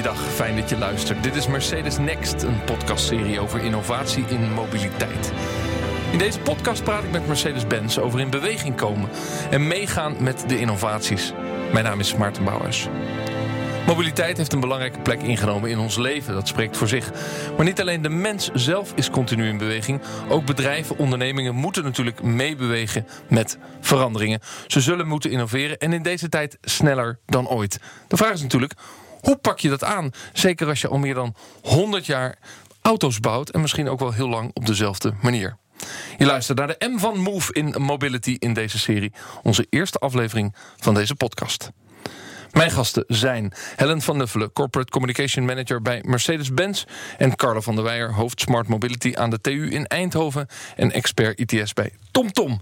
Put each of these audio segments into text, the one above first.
Goeiedag, fijn dat je luistert. Dit is Mercedes Next, een podcastserie over innovatie in mobiliteit. In deze podcast praat ik met Mercedes-Benz over in beweging komen en meegaan met de innovaties. Mijn naam is Maarten Bouwers. Mobiliteit heeft een belangrijke plek ingenomen in ons leven, dat spreekt voor zich. Maar niet alleen de mens zelf is continu in beweging, ook bedrijven, ondernemingen moeten natuurlijk meebewegen met veranderingen. Ze zullen moeten innoveren en in deze tijd sneller dan ooit. De vraag is natuurlijk, hoe pak je dat aan? Zeker als je al meer dan 100 jaar auto's bouwt en misschien ook wel heel lang op dezelfde manier. Je luistert naar de M van Move in Mobility in deze serie, onze eerste aflevering van deze podcast. Mijn gasten zijn Helen van Nuffelen, Corporate Communication Manager bij Mercedes-Benz... en Carlo van der Weijer, hoofd Smart Mobility aan de TU in Eindhoven... en expert ITS bij TomTom.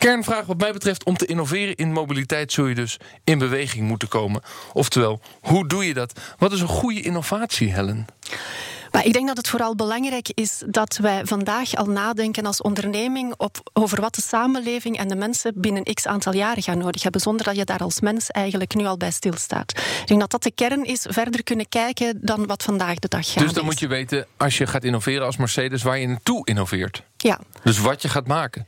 Kernvraag wat mij betreft, om te innoveren in mobiliteit... zul je dus in beweging moeten komen. Oftewel, hoe doe je dat? Wat is een goede innovatie, Helen? Maar ik denk dat het vooral belangrijk is dat wij vandaag al nadenken als onderneming op, over wat de samenleving en de mensen binnen x aantal jaren gaan nodig hebben, zonder dat je daar als mens eigenlijk nu al bij stilstaat. Ik denk dat dat de kern is, verder kunnen kijken dan wat vandaag de dag gaat. Dus dan moet je weten, als je gaat innoveren als Mercedes, waar je naartoe innoveert. Ja. Dus wat je gaat maken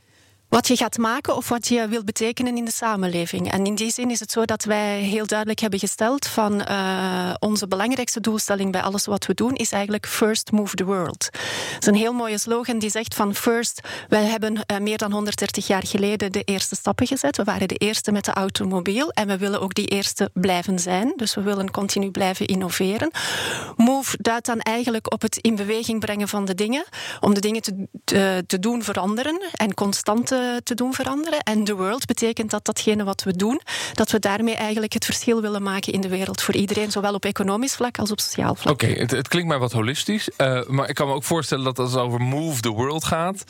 wat je gaat maken of wat je wilt betekenen in de samenleving. En in die zin is het zo dat wij heel duidelijk hebben gesteld van uh, onze belangrijkste doelstelling bij alles wat we doen is eigenlijk first move the world. Dat is een heel mooie slogan die zegt van first, wij hebben uh, meer dan 130 jaar geleden de eerste stappen gezet. We waren de eerste met de automobiel en we willen ook die eerste blijven zijn. Dus we willen continu blijven innoveren. Move duidt dan eigenlijk op het in beweging brengen van de dingen, om de dingen te, te, doen veranderen en constant te te doen veranderen. En the world betekent dat datgene wat we doen, dat we daarmee eigenlijk het verschil willen maken in de wereld voor iedereen, zowel op economisch vlak als op sociaal vlak. Oké, het, het, klinkt mij wat holistisch, uh, maar ik kan me ook voorstellen dat als het over move the world gaat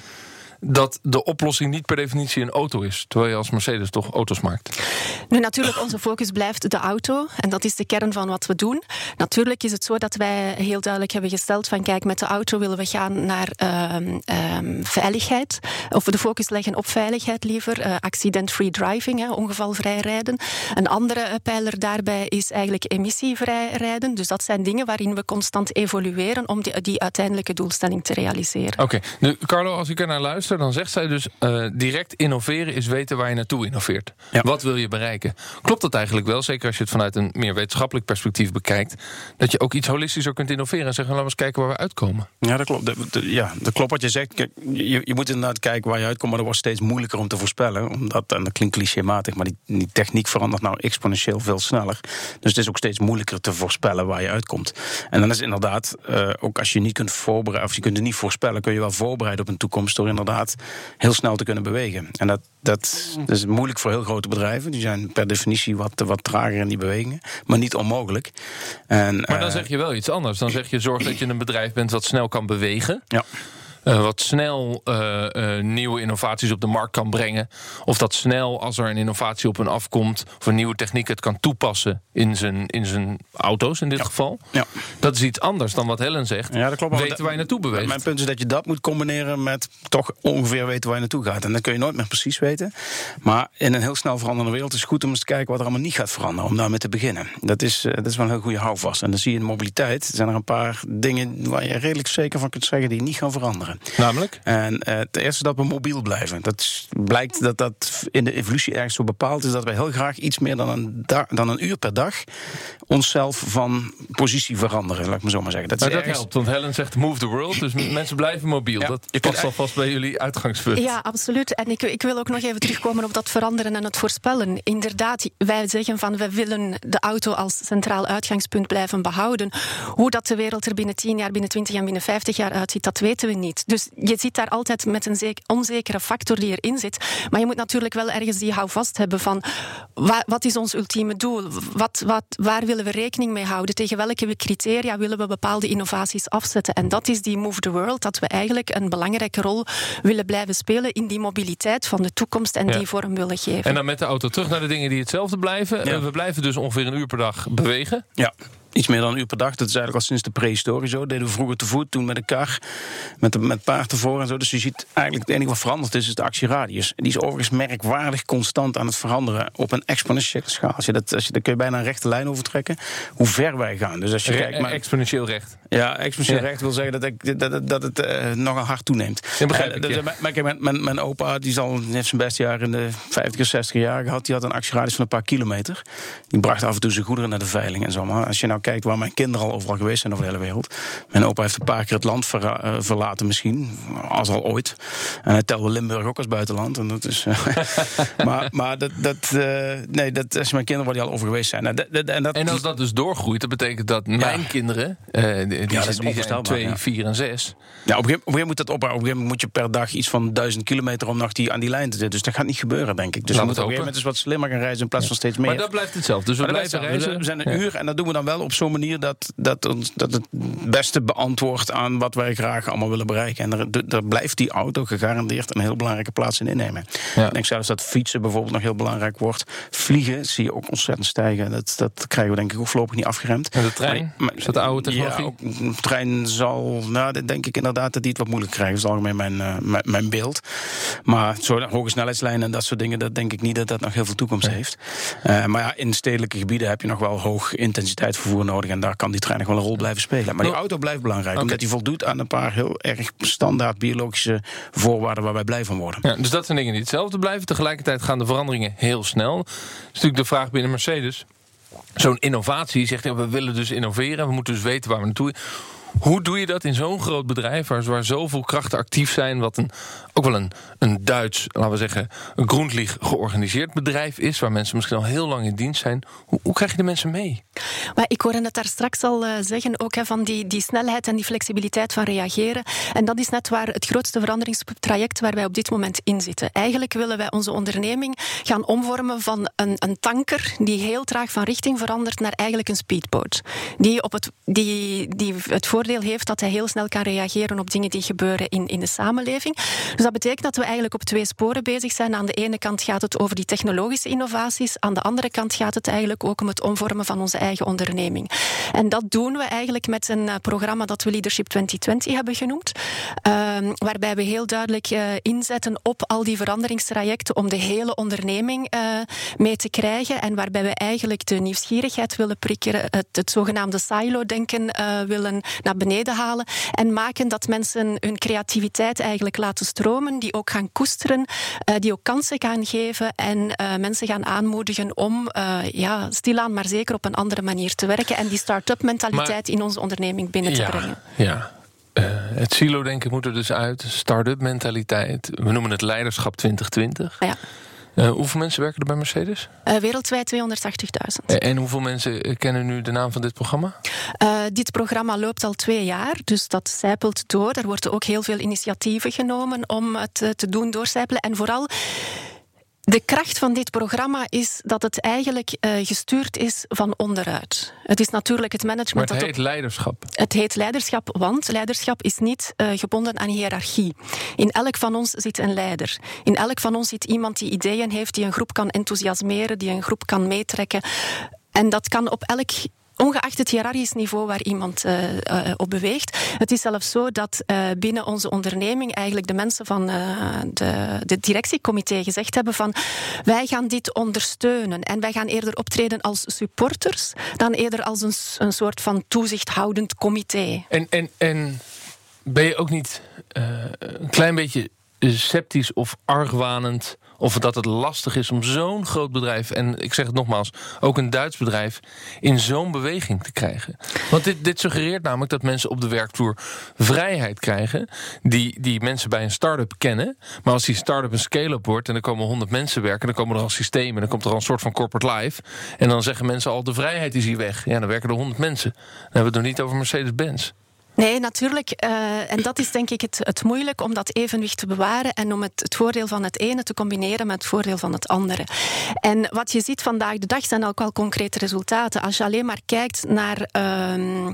dat de oplossing niet per definitie een auto is. Terwijl je als Mercedes toch auto's maakt. Nu, natuurlijk, onze focus blijft de auto. En dat is de kern van wat we doen. Natuurlijk is het zo dat wij heel duidelijk hebben gesteld van kijk, met de auto willen we gaan naar um, um, veiligheid. Of we de focus leggen op veiligheid liever. Uh, accident-free driving, hè, ongevalvrij rijden. Een andere pijler daarbij is eigenlijk emissievrij rijden. Dus dat zijn dingen waarin we constant evolueren om die, die uiteindelijke doelstelling te realiseren. Oké, nu Carlo, als ik er naar luister dan zegt zij dus uh, direct innoveren is weten waar je naartoe innoveert. Ja. Wat wil je bereiken? Klopt dat eigenlijk wel, zeker als je het vanuit een meer wetenschappelijk perspectief bekijkt, dat je ook iets holistischer kunt innoveren en zeggen, laten we eens kijken waar we uitkomen? Ja, dat klopt. ja, dat klopt wat je zegt. Kijk, je, je, moet inderdaad kijken waar je uitkomt, maar dat wordt steeds moeilijker om te voorspellen. Omdat, en dat klinkt clichématig, maar die, die techniek verandert nou exponentieel veel sneller. Dus het is ook steeds moeilijker te voorspellen waar je uitkomt. En dan is inderdaad, uh, ook als je niet kunt voorbereiden, of je kunt het niet voorspellen, kun je wel voorbereiden op een toekomst door inderdaad heel snel te kunnen bewegen. En dat, dat, dat is moeilijk voor heel grote bedrijven. Die zijn per definitie wat, wat trager in die bewegingen. Maar niet onmogelijk. En, maar dan uh, zeg je wel iets anders. Dan zeg je zorg dat je een bedrijf bent wat snel kan bewegen. Ja. Uh, wat snel uh, uh, nieuwe innovaties op de markt kan brengen. Of dat snel, als er een innovatie op een afkomt, of een nieuwe techniek het kan toepassen in zijn, in zijn auto's in dit ja. geval. Ja. Dat is iets anders dan wat Helen zegt. Ja, dat klopt. Weten waar je naartoe beweegt. Mijn punt is dat je dat moet combineren met toch ongeveer weten waar je naartoe gaat. En dat kun je nooit meer precies weten. Maar in een heel snel veranderende wereld is het goed om eens te kijken wat er allemaal niet gaat veranderen. Om daarmee te beginnen. Dat is, dat is wel een heel goede houvast. En dan zie je in de mobiliteit zijn er een paar dingen waar je redelijk zeker van kunt zeggen die niet gaan veranderen. Namelijk? En uh, het eerste dat we mobiel blijven. Dat is, blijkt dat dat in de evolutie ergens zo bepaald is dat wij heel graag iets meer dan een, dan een uur per dag onszelf van positie veranderen, laat ik maar zo maar zeggen. Dat, maar dat ergens... helpt, want Helen zegt move the world, dus mensen blijven mobiel. Ja, dat past alvast bij jullie uitgangspunt. Ja, absoluut. En ik, ik wil ook nog even terugkomen op dat veranderen en het voorspellen. Inderdaad, wij zeggen van we willen de auto als centraal uitgangspunt blijven behouden. Hoe dat de wereld er binnen 10 jaar, binnen 20 en binnen 50 jaar uitziet, dat weten we niet. Dus je zit daar altijd met een onzekere factor die erin zit. Maar je moet natuurlijk wel ergens die houvast hebben van wat is ons ultieme doel? Wat, wat, waar willen we rekening mee houden? Tegen welke criteria willen we bepaalde innovaties afzetten? En dat is die Move the World, dat we eigenlijk een belangrijke rol willen blijven spelen in die mobiliteit van de toekomst en ja. die vorm willen geven. En dan met de auto terug naar de dingen die hetzelfde blijven. Ja. We blijven dus ongeveer een uur per dag bewegen. Ja. Iets meer dan een uur per dag. Dat is eigenlijk al sinds de prehistorie zo. Dat deden we vroeger te voet, toen met een kar, met, met paard ervoor en zo. Dus je ziet eigenlijk het enige wat veranderd is, is de actieradius. Die is overigens merkwaardig constant aan het veranderen op een exponentiële schaal. Als je dat, als je, daar kun je bijna een rechte lijn over trekken, hoe ver wij gaan. Dus als je kijkt, maar, exponentieel recht. Ja, exponentieel recht wil zeggen dat, ik, dat, dat het uh, nogal hard toeneemt. Ja, begrijp ik, uh, mijn, mijn, mijn, opa die zal, heeft zijn beste jaar in de 50 60 jaar gehad. Die had een actieradius van een paar kilometer. Die bracht af en toe zijn goederen naar de veiling en zo. Maar als je nou kijkt waar mijn kinderen al overal geweest zijn over de hele wereld. Mijn opa heeft een paar keer het land eh, verlaten misschien, als al ooit. En hij telde Limburg ook als buitenland. En dat is, maar maar dat, dat, nee, dat is mijn kinderen waar die al over geweest zijn. Nou, dat, en, dat, en als dat dus doorgroeit, dat betekent dat mijn kinderen, die, die, ja, die zijn 2, 4 en 6. Ja, op een gegeven moment moet dat op. Op een gegeven moment moet je per dag iets van duizend kilometer om nog die aan die lijn te zitten. Dus dat gaat niet gebeuren, denk ik. Dus we moeten op een gegeven moment eens wat slimmer gaan reizen in plaats van steeds meer. Maar dat blijft hetzelfde. Dus we blijven reizen. We zijn een uur en dat doen we dan wel op zo'n manier dat, dat, ons, dat het beste beantwoordt aan wat wij graag allemaal willen bereiken. En daar, blijft die auto gegarandeerd een heel belangrijke plaats in innemen. Ik denk zelfs dat fietsen bijvoorbeeld nog heel belangrijk wordt. Vliegen zie je ook ontzettend stijgen. Dat, dat krijgen we denk ik ook voorlopig niet afgeremd. En de trein? Maar, is dat de oude technologie? Ja, trein zal, nou, denk ik inderdaad dat die het wat moeilijk krijgen. Dat is algemeen mijn, uh, mijn, mijn, beeld. Maar zo hoge snelheidslijnen en dat soort dingen, dat denk ik niet dat dat nog heel veel toekomst heeft. Uh, maar ja, in stedelijke gebieden heb je nog wel hoog intensiteit vervoer nodig. En daar kan die trein nog wel een rol blijven spelen. Maar die auto blijft belangrijk, omdat die voldoet aan een paar heel erg standaard biologische voorwaarden waar wij blij van worden. Ja, dus dat zijn dingen die hetzelfde blijven. Tegelijkertijd gaan de veranderingen heel snel. Dat is natuurlijk de vraag binnen Mercedes. Zo'n innovatie zegt, we willen dus innoveren, we moeten dus weten waar we naartoe hoe doe je dat in zo'n groot bedrijf waar, zoveel krachten actief zijn, wat een, ook wel een, een Duits, laten we zeggen, een georganiseerd bedrijf is, waar mensen misschien al heel lang in dienst zijn? Hoe, hoe krijg je de mensen mee? Maar ik hoorde het daar straks al uh, zeggen, ook van die, die snelheid en die flexibiliteit van reageren. En dat is net waar het grootste veranderingstraject waar wij op dit moment in zitten. Eigenlijk willen wij onze onderneming gaan omvormen van een, een tanker die heel traag van richting verandert naar eigenlijk een speedboot. Die, op het, die, die het voor heeft dat hij heel snel kan reageren op dingen die gebeuren in, in de samenleving. Dus dat betekent dat we eigenlijk op twee sporen bezig zijn. Aan de ene kant gaat het over die technologische innovaties, aan de andere kant gaat het eigenlijk ook om het omvormen van onze eigen onderneming. En dat doen we eigenlijk met een eh, programma dat we Leadership 2020 hebben genoemd, uh, waarbij we heel duidelijk uh, inzetten op al die veranderingstrajecten om de hele onderneming uh, mee te krijgen en waarbij we eigenlijk de nieuwsgierigheid willen prikkeren, het, zogenaamde silo-denken willen beneden halen en maken dat mensen hun creativiteit eigenlijk laten stromen, die ook gaan koesteren, uh, die ook kansen gaan geven en uh, mensen gaan aanmoedigen om uh, ja, stilaan maar zeker op een andere manier te werken en die start-up mentaliteit in onze onderneming binnen ja, te brengen. Ja. Uh, het silo-denken moet er dus uit. Start-up mentaliteit. We noemen het leiderschap 2020. Ja. Uh, hoeveel mensen werken er bij Mercedes? Uh, wereldwijd 280.000. En hoeveel mensen kennen nu de naam van dit programma? Dit programma loopt al twee jaar, dus dat zijpelt door. Er worden ook heel veel initiatieven genomen om het te doen doorcijpelen. En vooral de kracht van dit programma is dat het eigenlijk uh, gestuurd is van onderuit. Het is natuurlijk het management. Maar het heet op... leiderschap. Het heet leiderschap, want leiderschap is niet uh, gebonden aan hiërarchie. In elk van ons zit een leider. In elk van ons zit iemand die ideeën heeft, die een groep kan enthousiasmeren, die een groep kan meetrekken. En dat kan op elk ongeacht het hiërarchisch niveau waar iemand uh, uh, op beweegt. Het is zelfs zo dat uh, binnen onze onderneming eigenlijk de mensen van de, de directiecomité gezegd hebben van wij gaan dit ondersteunen en wij gaan eerder optreden als supporters dan eerder als een, een soort van toezichthoudend comité. En, en, en ben je ook niet een klein beetje sceptisch of argwanend of dat het lastig is om zo'n groot bedrijf, en ik zeg het nogmaals, ook een Duits bedrijf, in zo'n beweging te krijgen. Want dit, dit suggereert namelijk dat mensen op de werkvloer vrijheid krijgen, die, die mensen bij een start-up kennen. Maar als die start-up een scale-up wordt en er komen 100 mensen werken, dan komen er al systemen, dan komt er al een soort van corporate life. En dan zeggen mensen al: de vrijheid is hier weg. Ja, dan werken er 100 mensen. Dan hebben we het nog niet over Mercedes-Benz. Nee, natuurlijk. Uh, en dat is denk ik het, het moeilijk om dat evenwicht te bewaren en om het, het voordeel van het ene te combineren met het voordeel van het andere. En wat je ziet vandaag de dag zijn ook al concrete resultaten. Als je alleen maar kijkt naar um,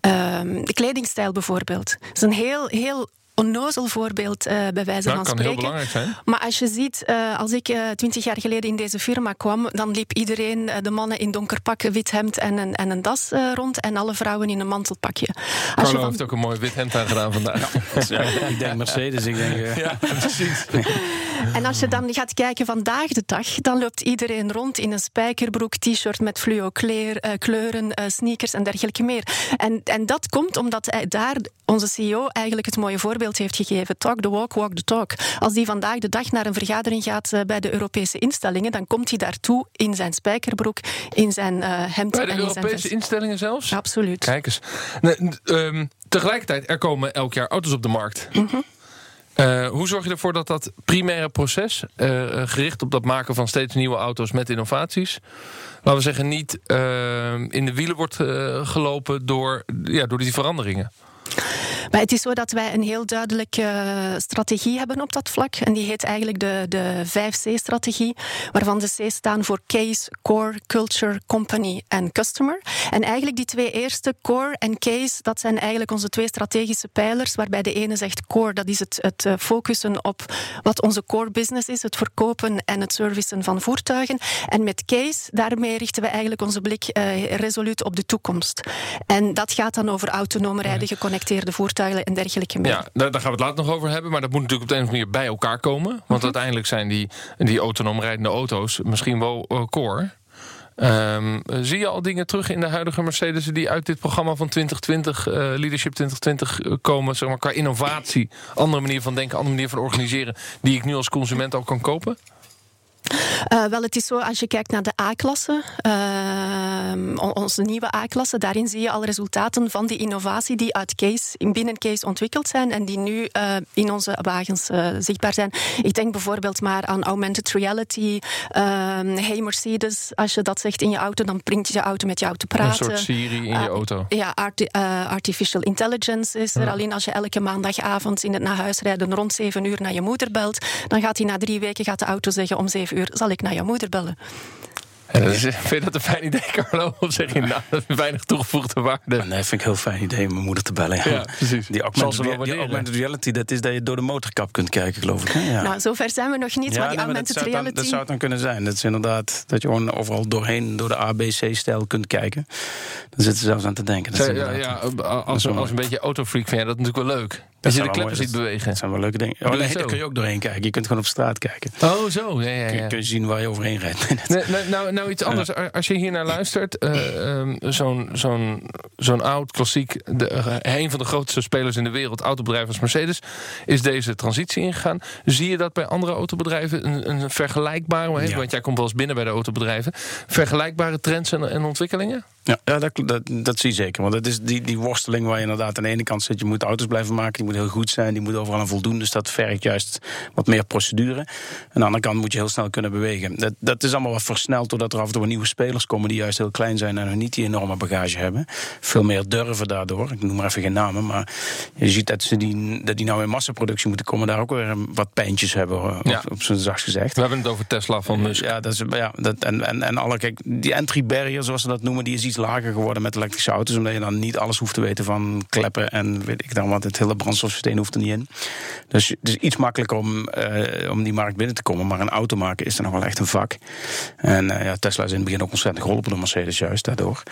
um, de kledingstijl bijvoorbeeld. Het is een heel, heel onnozel voorbeeld uh, bij wijze dat van kan spreken. heel belangrijk zijn. Maar als je ziet, uh, als ik twintig jaar geleden in deze firma kwam, dan liep iedereen, de mannen in donker pak, wit hemd en een, en een das rond en alle vrouwen in een mantelpakje. Als Carlo van... heeft ook een mooi wit hemd aangedaan vandaag. Ja, ik denk Mercedes, ik denk... Ja, precies. en als je dan gaat kijken vandaag de dag, dan loopt iedereen rond in een spijkerbroek, t-shirt met fluo kleuren, sneakers en dergelijke meer. En, en dat komt omdat daar onze CEO eigenlijk het mooie voorbeeld heeft gegeven. Talk the walk, walk the talk. Als die vandaag de dag naar een vergadering gaat bij de Europese instellingen, dan komt hij daartoe in zijn spijkerbroek, in zijn uh, hemd. Bij de en Europese in zijn instellingen zelfs? Absoluut. Kijk eens. Nee, um, tegelijkertijd, er komen elk jaar auto's op de markt. Mm -hmm. Uh, hoe zorg je ervoor dat dat primaire proces, uh, gericht op dat maken van steeds nieuwe auto's met innovaties, laten we zeggen, niet in de wielen wordt gelopen door, ja, door die veranderingen? Maar het is zo dat wij een heel duidelijke strategie hebben op dat vlak. En die heet eigenlijk de, de 5C-strategie, waarvan de C staan voor Case, Core, Culture, Company en Customer. En eigenlijk die twee eerste, Core en Case, dat zijn eigenlijk onze twee strategische pijlers, waarbij de ene zegt Core, dat is het, het uh, focussen op wat onze core business is, het verkopen en het servicen van voertuigen. En met Case, daarmee richten we eigenlijk onze blik uh, resoluut op de toekomst. En dat gaat dan over autonoom rijden, geconnecteerde voertuigen en dergelijke meer. Ja, daar, daar, gaan we het later nog over hebben. Maar dat moet natuurlijk op de een of andere manier bij elkaar komen. Want Mhm. uiteindelijk zijn die, die autonoom rijdende auto's misschien wel uh, core. Um, zie je al dingen terug in de huidige Mercedes die uit dit programma van 2020, uh, Leadership 2020 komen, zeg maar, qua innovatie, andere manier van denken, andere manier van organiseren, die ik nu als consument ook kan kopen? Uh, wel, het is zo, als je kijkt naar de A-klasse, uh, onze nieuwe A-klasse, daarin zie je al resultaten van die innovatie die uit Case, in binnen Case ontwikkeld zijn en die nu uh, in onze wagens zichtbaar zijn. Ik denk bijvoorbeeld maar aan augmented reality. hey Mercedes, als je dat zegt in je auto, dan brengt je auto met jou te praten. Een soort Siri in je auto. Ja, arti artificial intelligence is er. Ja. Alleen als je elke maandagavond in het naar huis rijden rond zeven uur naar je moeder belt, dan gaat hij na drie weken gaat de auto zeggen om zeven uur zal ik naar jouw moeder bellen. En is, vind je dat een fijn idee, Carlo? Of zeg je nou, dat is weinig toegevoegde waarde? Nee, vind ik een heel fijn idee om mijn moeder te bellen. Ja, ja precies. Die augmented, die augmented, reality, dat is dat je door de motorkap kunt kijken, geloof ik. Hè? Ja. Nou, zover zijn we nog niet, ja, maar die nee, maar augmented dat zou reality... Dan, dat zou het dan kunnen zijn. Dat is inderdaad dat je gewoon overal doorheen, door de ABC-stijl kunt kijken. Dan zitten ze zelfs aan te denken. Dat ja, ja, als, als een beetje autofreak vind je dat natuurlijk wel leuk. Dat je de kleppen ziet bewegen. Dat zijn wel leuke dingen. Oh, nee, daar kun je ook doorheen kijken. Je kunt gewoon op straat kijken. Oh, zo. Ja, ja, ja. Kun, je, kun je zien waar je overheen rijdt. Nee, nou, nou, nou, iets anders. Als je hier naar luistert, uh, um, zo'n zo'n zo'n oud klassiek, de, uh, een van de grootste spelers in de wereld, autobedrijf als Mercedes, is deze transitie ingegaan. Zie je dat bij andere autobedrijven een, een vergelijkbare, ja. want jij komt wel eens binnen bij de autobedrijven, vergelijkbare trends en, en ontwikkelingen? Ja, ja dat, dat, dat, zie je zeker. Want het is die, die worsteling waar je inderdaad aan de ene kant zit. Je moet auto's blijven maken, heel goed zijn, die moeten overal aan voldoen. Dus dat vergt juist wat meer procedure. Aan de andere kant moet je heel snel kunnen bewegen. Dat, dat is allemaal wat versneld doordat er af en toe nieuwe spelers komen die juist heel klein zijn en nog niet die enorme bagage hebben. Veel meer durven daardoor. Ik noem maar even geen namen, maar je ziet dat ze die, dat die nou in massaproductie moeten komen, daar ook weer wat pijntjes hebben, op, ja. op zijn zachtst gezegd. We hebben het over Tesla van Musk. Ja, dat is, ja dat, en, en, en alle, kijk, die entry barrier, zoals ze dat noemen, die is iets lager geworden met elektrische auto's. Omdat je dan niet alles hoeft te weten van kleppen en weet ik dan wat. Het hele brandstofsysteem hoeft er niet in. Dus het is iets makkelijker om, uh, om die markt binnen te komen. Maar een auto maken is er nog wel echt een vak. En uh, ja, Tesla is in het begin ook ontzettend geholpen door Mercedes juist daardoor.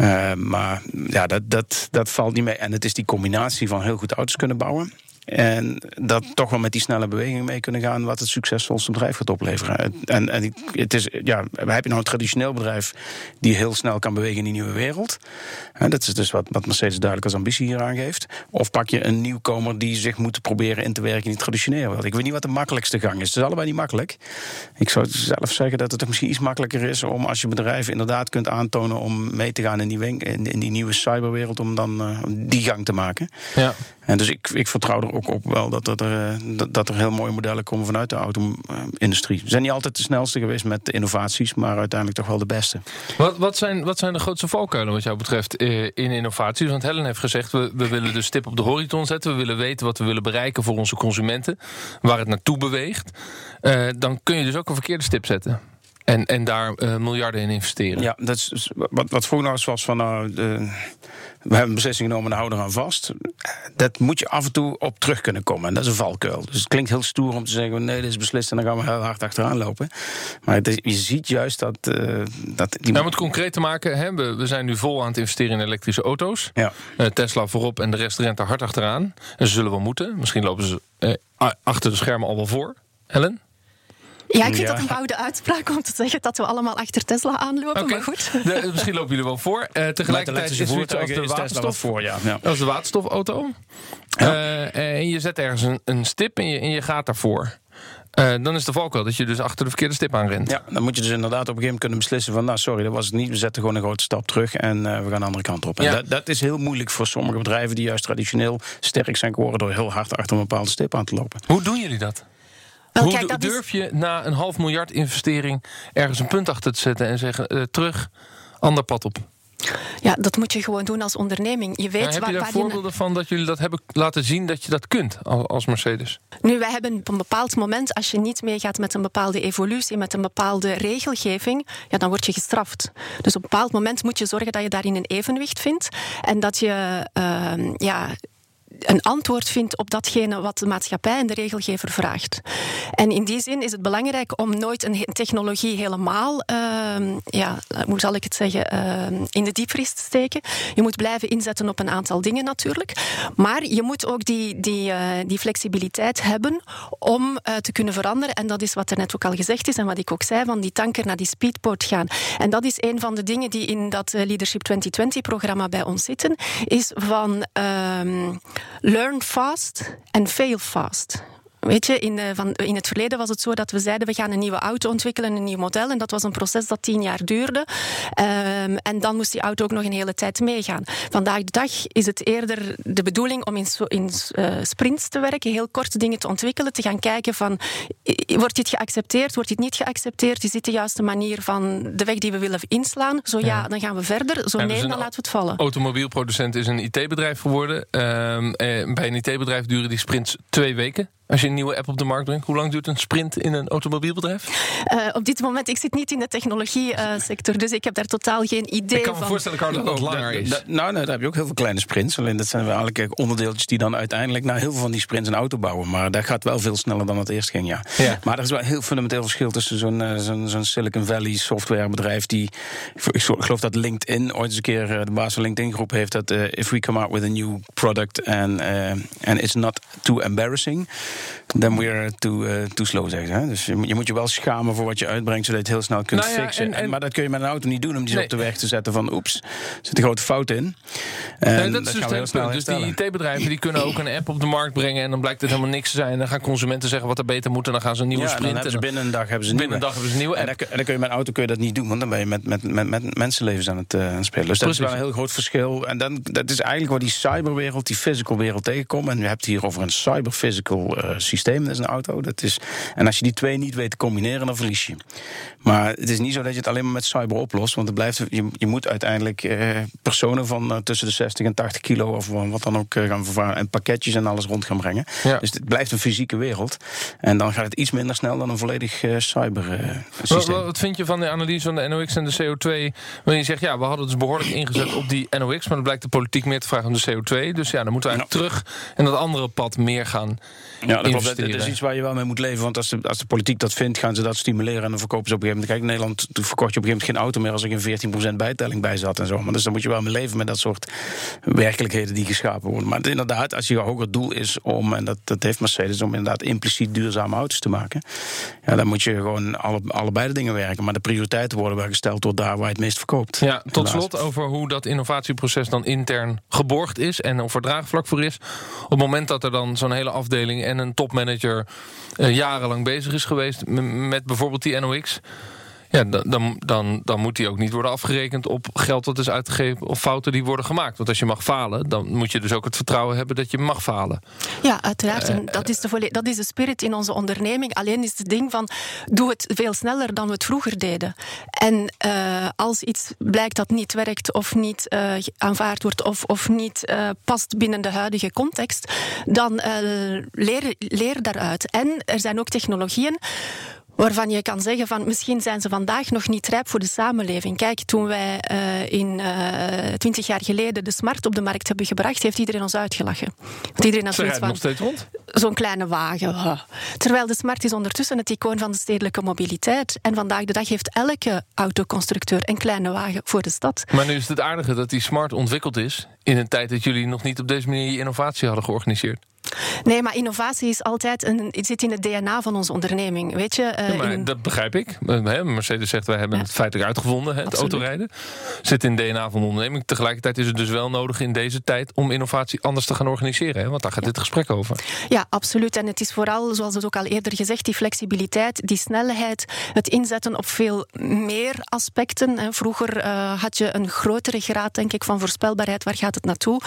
Uh, maar ja, dat, dat, dat valt niet mee. En het is die combinatie van heel goed auto's kunnen bouwen. En dat toch wel met die snelle beweging mee kunnen gaan, wat het succesvolste bedrijf gaat opleveren. En, en het is, ja, heb je nou een traditioneel bedrijf die heel snel kan bewegen in die nieuwe wereld? En dat is dus wat, wat Mercedes duidelijk als ambitie hier aangeeft. Of pak je een nieuwkomer die zich moet proberen in te werken in die traditionele wereld? Ik weet niet wat de makkelijkste gang is. Het is allebei niet makkelijk. Ik zou zelf zeggen dat het misschien iets makkelijker is om als je bedrijf inderdaad kunt aantonen om mee te gaan in die, in, in die nieuwe cyberwereld, om dan uh, die gang te maken. Ja. En dus ik, ik vertrouw er ook op wel dat, er, dat, dat er heel mooie modellen komen vanuit de auto-industrie. Ze zijn niet altijd de snelste geweest met innovaties, maar uiteindelijk toch wel de beste. Wat, wat, zijn, wat zijn de grootste valkuilen wat jou betreft in innovaties? Want Helen heeft gezegd, we, we willen de stip op de horizon zetten. We willen weten wat we willen bereiken voor onze consumenten. Waar het naartoe beweegt. Uh, dan kun je dus ook een verkeerde stip zetten. En, en daar uh, miljarden in investeren. Ja, dat is wat, wat vroeger eens was van. Uh, de, we hebben een beslissing genomen en houden aan vast. Dat moet je af en toe op terug kunnen komen. En dat is een valkuil. Dus het klinkt heel stoer om te zeggen: nee, dit is beslist en dan gaan we heel hard achteraan lopen. Maar is, je ziet juist dat. Uh, dat die... Nou, om het concreet te maken, hè, we, we, zijn nu vol aan het investeren in elektrische auto's. Ja. Tesla voorop en de rest rent er hard achteraan. En ze zullen wel moeten. Misschien lopen ze achter de schermen al wel voor. Helen? Ja, ik vind dat een bouwde uitspraak om te zeggen dat we allemaal achter Tesla aanlopen. Maar goed. De, misschien lopen jullie wel voor. Uh, tegelijkertijd is het als de waterstof voor, ja. ja. Als de waterstofauto. Ja. Uh, en je zet ergens een, een stip en je, en je gaat daarvoor. Uh, dan is de valkuil dat je dus achter de verkeerde stip aanrent. Ja, dan moet je dus inderdaad op een gegeven moment kunnen beslissen van... nou, sorry, dat was het niet, we zetten gewoon een grote stap terug... en uh, we gaan de andere kant op. En dat, dat, is heel moeilijk voor sommige bedrijven... die juist traditioneel sterk zijn geworden... door heel hard achter een bepaalde stip aan te lopen. Hoe doen jullie dat? Hoe kijk, durf je na een half miljard investering ergens een punt achter te zetten en zeggen uh, terug, ander pad op? Ja, dat moet je gewoon doen als onderneming. Je weet heb waar, je daar voorbeelden van dat jullie dat hebben laten zien dat je dat kunt als Mercedes? Nu, wij hebben op een bepaald moment, als je niet meegaat met een bepaalde evolutie, met een bepaalde regelgeving, ja, dan word je gestraft. Dus op een bepaald moment moet je zorgen dat je daarin een evenwicht vindt en dat je uh, ja, een antwoord vindt op datgene wat de maatschappij en de regelgever vraagt. En in die zin is het belangrijk om nooit een technologie helemaal, uh, ja, hoe zal ik het zeggen, uh, in de diepvries te steken. Je moet blijven inzetten op een aantal dingen natuurlijk. Maar je moet ook die, die, uh, die flexibiliteit hebben om uh, te kunnen veranderen. En dat is wat er net ook al gezegd is en wat ik ook zei, van die tanker naar die speedboat gaan. En dat is een van de dingen die in dat Leadership 2020-programma bij ons zitten, is van ehm, learn fast and fail fast. Weet je, in, uh, van, in het verleden was het zo dat we zeiden we gaan een nieuwe auto ontwikkelen, een nieuw model. En dat was een proces dat tien jaar duurde. Um, en dan moest die auto ook nog een hele tijd meegaan. Vandaag de dag is het eerder de bedoeling om in, in uh, sprints te werken, heel korte dingen te ontwikkelen, te gaan kijken van wordt dit geaccepteerd, wordt dit niet geaccepteerd, is dit de juiste manier van de weg die we willen inslaan? Zo ja, ja dan gaan we verder. Zo ja, nee, dus dan laten we het vallen. Automobielproducent is een IT-bedrijf geworden. Um, eh, bij een IT-bedrijf duren die sprints twee weken. Als je een nieuwe app op de markt brengt, hoe lang duurt een sprint in een automobielbedrijf? Uh, op dit moment, ik zit niet in de technologie-sector, uh, dus ik heb daar totaal geen idee van. Ik kan me voorstellen, Carlo, dat het langer is. nou, nou, daar heb je ook heel veel kleine sprints. Alleen dat zijn wel eigenlijk onderdeeltjes die dan uiteindelijk naar heel veel van die sprints een auto bouwen. Maar dat gaat wel veel sneller dan het eerst ging, ja. ja. Maar er is wel een heel fundamenteel verschil tussen zo'n uh, zo'n zo Silicon Valley softwarebedrijf die... Ik geloof dat LinkedIn ooit eens een keer, de baas van LinkedIn groep heeft dat... if we come out with a new product and, and it's not too embarrassing dan weer too, uh, too slow, zeggen ze. Dus je moet, je moet, je wel schamen voor wat je uitbrengt, zodat je het heel snel kunt nou ja, fixen. En, en, maar dat kun je met een auto niet doen om die nee. op de weg te zetten van oeps, er zit een grote fout in. En nee, dat is dus heel snel Dus die IT-bedrijven die kunnen ook een app op de markt brengen en dan blijkt het helemaal niks te zijn. En dan gaan consumenten zeggen wat er beter moet en dan gaan ze een nieuwe ja, sprint. Binnen een dag hebben ze een binnen nieuwe. een dag hebben ze een nieuwe app. En dan, kun je met een auto kun je dat niet doen, want dan ben je met, met, met, met mensenlevens aan het, uh, aan het spelen. Dus dat Precies. is wel een heel groot verschil. En dan, dat is eigenlijk waar die cyberwereld, die physical wereld tegenkomt. En je hebt hier over een cyber-physical uh, systeem, dat is een auto. Dat is, en als je die twee niet weet te combineren, dan verlies je. Maar het is niet zo dat je het alleen maar met cyber oplost. Want het blijft, je, je moet uiteindelijk eh, personen van uh, tussen de 60 en 80 kilo of wat dan ook uh, gaan vervaren. En pakketjes en alles rond gaan brengen. Ja. Dus het blijft een fysieke wereld. En dan gaat het iets minder snel dan een volledig uh, cyber systeem. Wat, wat, vind je van de analyse van de NOx en de CO2? Wanneer je zegt, ja, we hadden dus behoorlijk ingezet op die NOx. Maar dan blijkt de politiek meer te vragen om de CO2. Dus ja, dan moeten we eigenlijk terug en dat andere pad meer gaan ja, dat is iets waar je wel mee moet leven. Want als de, als de politiek dat vindt, gaan ze dat stimuleren. En dan verkopen ze op een gegeven moment. Kijk, in Nederland verkocht je op een gegeven moment geen auto meer als er geen 14% bijtelling bij zat en zo. Maar dus dan moet je wel mee leven met dat soort werkelijkheden die geschapen worden. Maar inderdaad, als je hoger doel is om, en dat, dat heeft Mercedes, om inderdaad impliciet duurzame auto's te maken. Ja, dan moet je gewoon alle, allebei de dingen werken. Maar de prioriteiten worden wel gesteld door daar waar je het meest verkoopt. Ja, tot slot over hoe dat innovatieproces dan intern geborgd is en of er draagvlak voor is. Op het moment dat er dan zo'n hele afdeling en een topmanager uh, jarenlang bezig is geweest met bijvoorbeeld die NOx. Ja, dan, dan, dan moet die ook niet worden afgerekend op geld dat is uitgegeven of fouten die worden gemaakt. Want als je mag falen, dan moet je dus ook het vertrouwen hebben dat je mag falen. Ja, uiteraard. Dat, is de dat is de spirit in onze onderneming. Alleen is het ding van doe het veel sneller dan we het vroeger deden. En uh, als iets blijkt dat niet werkt of niet uh, aanvaard wordt of, of niet uh, past binnen de huidige context, dan leer, leer daaruit. En er zijn ook technologieën waarvan je kan zeggen van misschien zijn ze vandaag nog niet rijp voor de samenleving. Kijk, toen wij uh, in twintig jaar geleden de smart op de markt hebben gebracht, heeft iedereen ons uitgelachen. Want iedereen had zoiets van. Zo'n kleine wagen. Terwijl de smart is ondertussen het icoon van de stedelijke mobiliteit. En vandaag de dag heeft elke autoconstructeur een kleine wagen voor de stad. Maar nu is het aardige dat die smart ontwikkeld is in een tijd dat jullie nog niet op deze manier je innovatie hadden georganiseerd. Nee, maar innovatie is altijd een, het zit in het DNA van onze onderneming. Weet je, uh, maar Dat begrijp ik. Eh, Mercedes zegt wij hebben het feitelijk uitgevonden, het autorijden. Zit in het DNA van de onderneming. Tegelijkertijd is het dus wel nodig in deze tijd om innovatie anders te gaan organiseren. Hè? Want daar gaat dit gesprek over. Ja, absoluut. En het is vooral, zoals het ook al eerder gezegd, die flexibiliteit, die snelheid, het inzetten op veel meer aspecten. Vroeger uh, had je een grotere graad, denk ik, van voorspelbaarheid. Waar gaat het naartoe?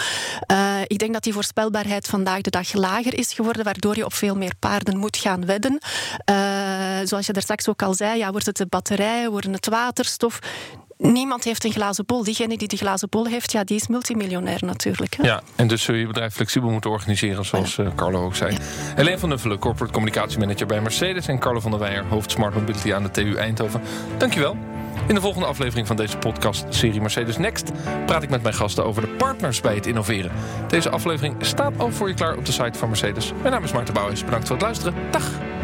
ik denk dat die voorspelbaarheid vandaag de dag lager is geworden, waardoor je op veel meer paarden moet gaan wedden. Uh, zoals je daar straks ook al zei, ja, wordt het de batterij, worden het waterstof niemand heeft een glazen bol. Diegene die de glazen bol heeft, ja, die is multimiljonair natuurlijk. Hè? Ja, en dus zul je bedrijf flexibel moeten organiseren, zoals ja. uh, Carlo ook zei. Ja. Helene van Nuffelen, corporate communicatiemanager bij Mercedes... en Carlo van der Weijer, hoofd Smart Mobility aan de TU Eindhoven. Dankjewel. In de volgende aflevering van deze podcast-serie Mercedes Next praat ik met mijn gasten over de partners bij het innoveren. Deze aflevering staat al voor je klaar op de site van Mercedes. Mijn naam is Maarten Bouwens. Bedankt voor het luisteren. Dag!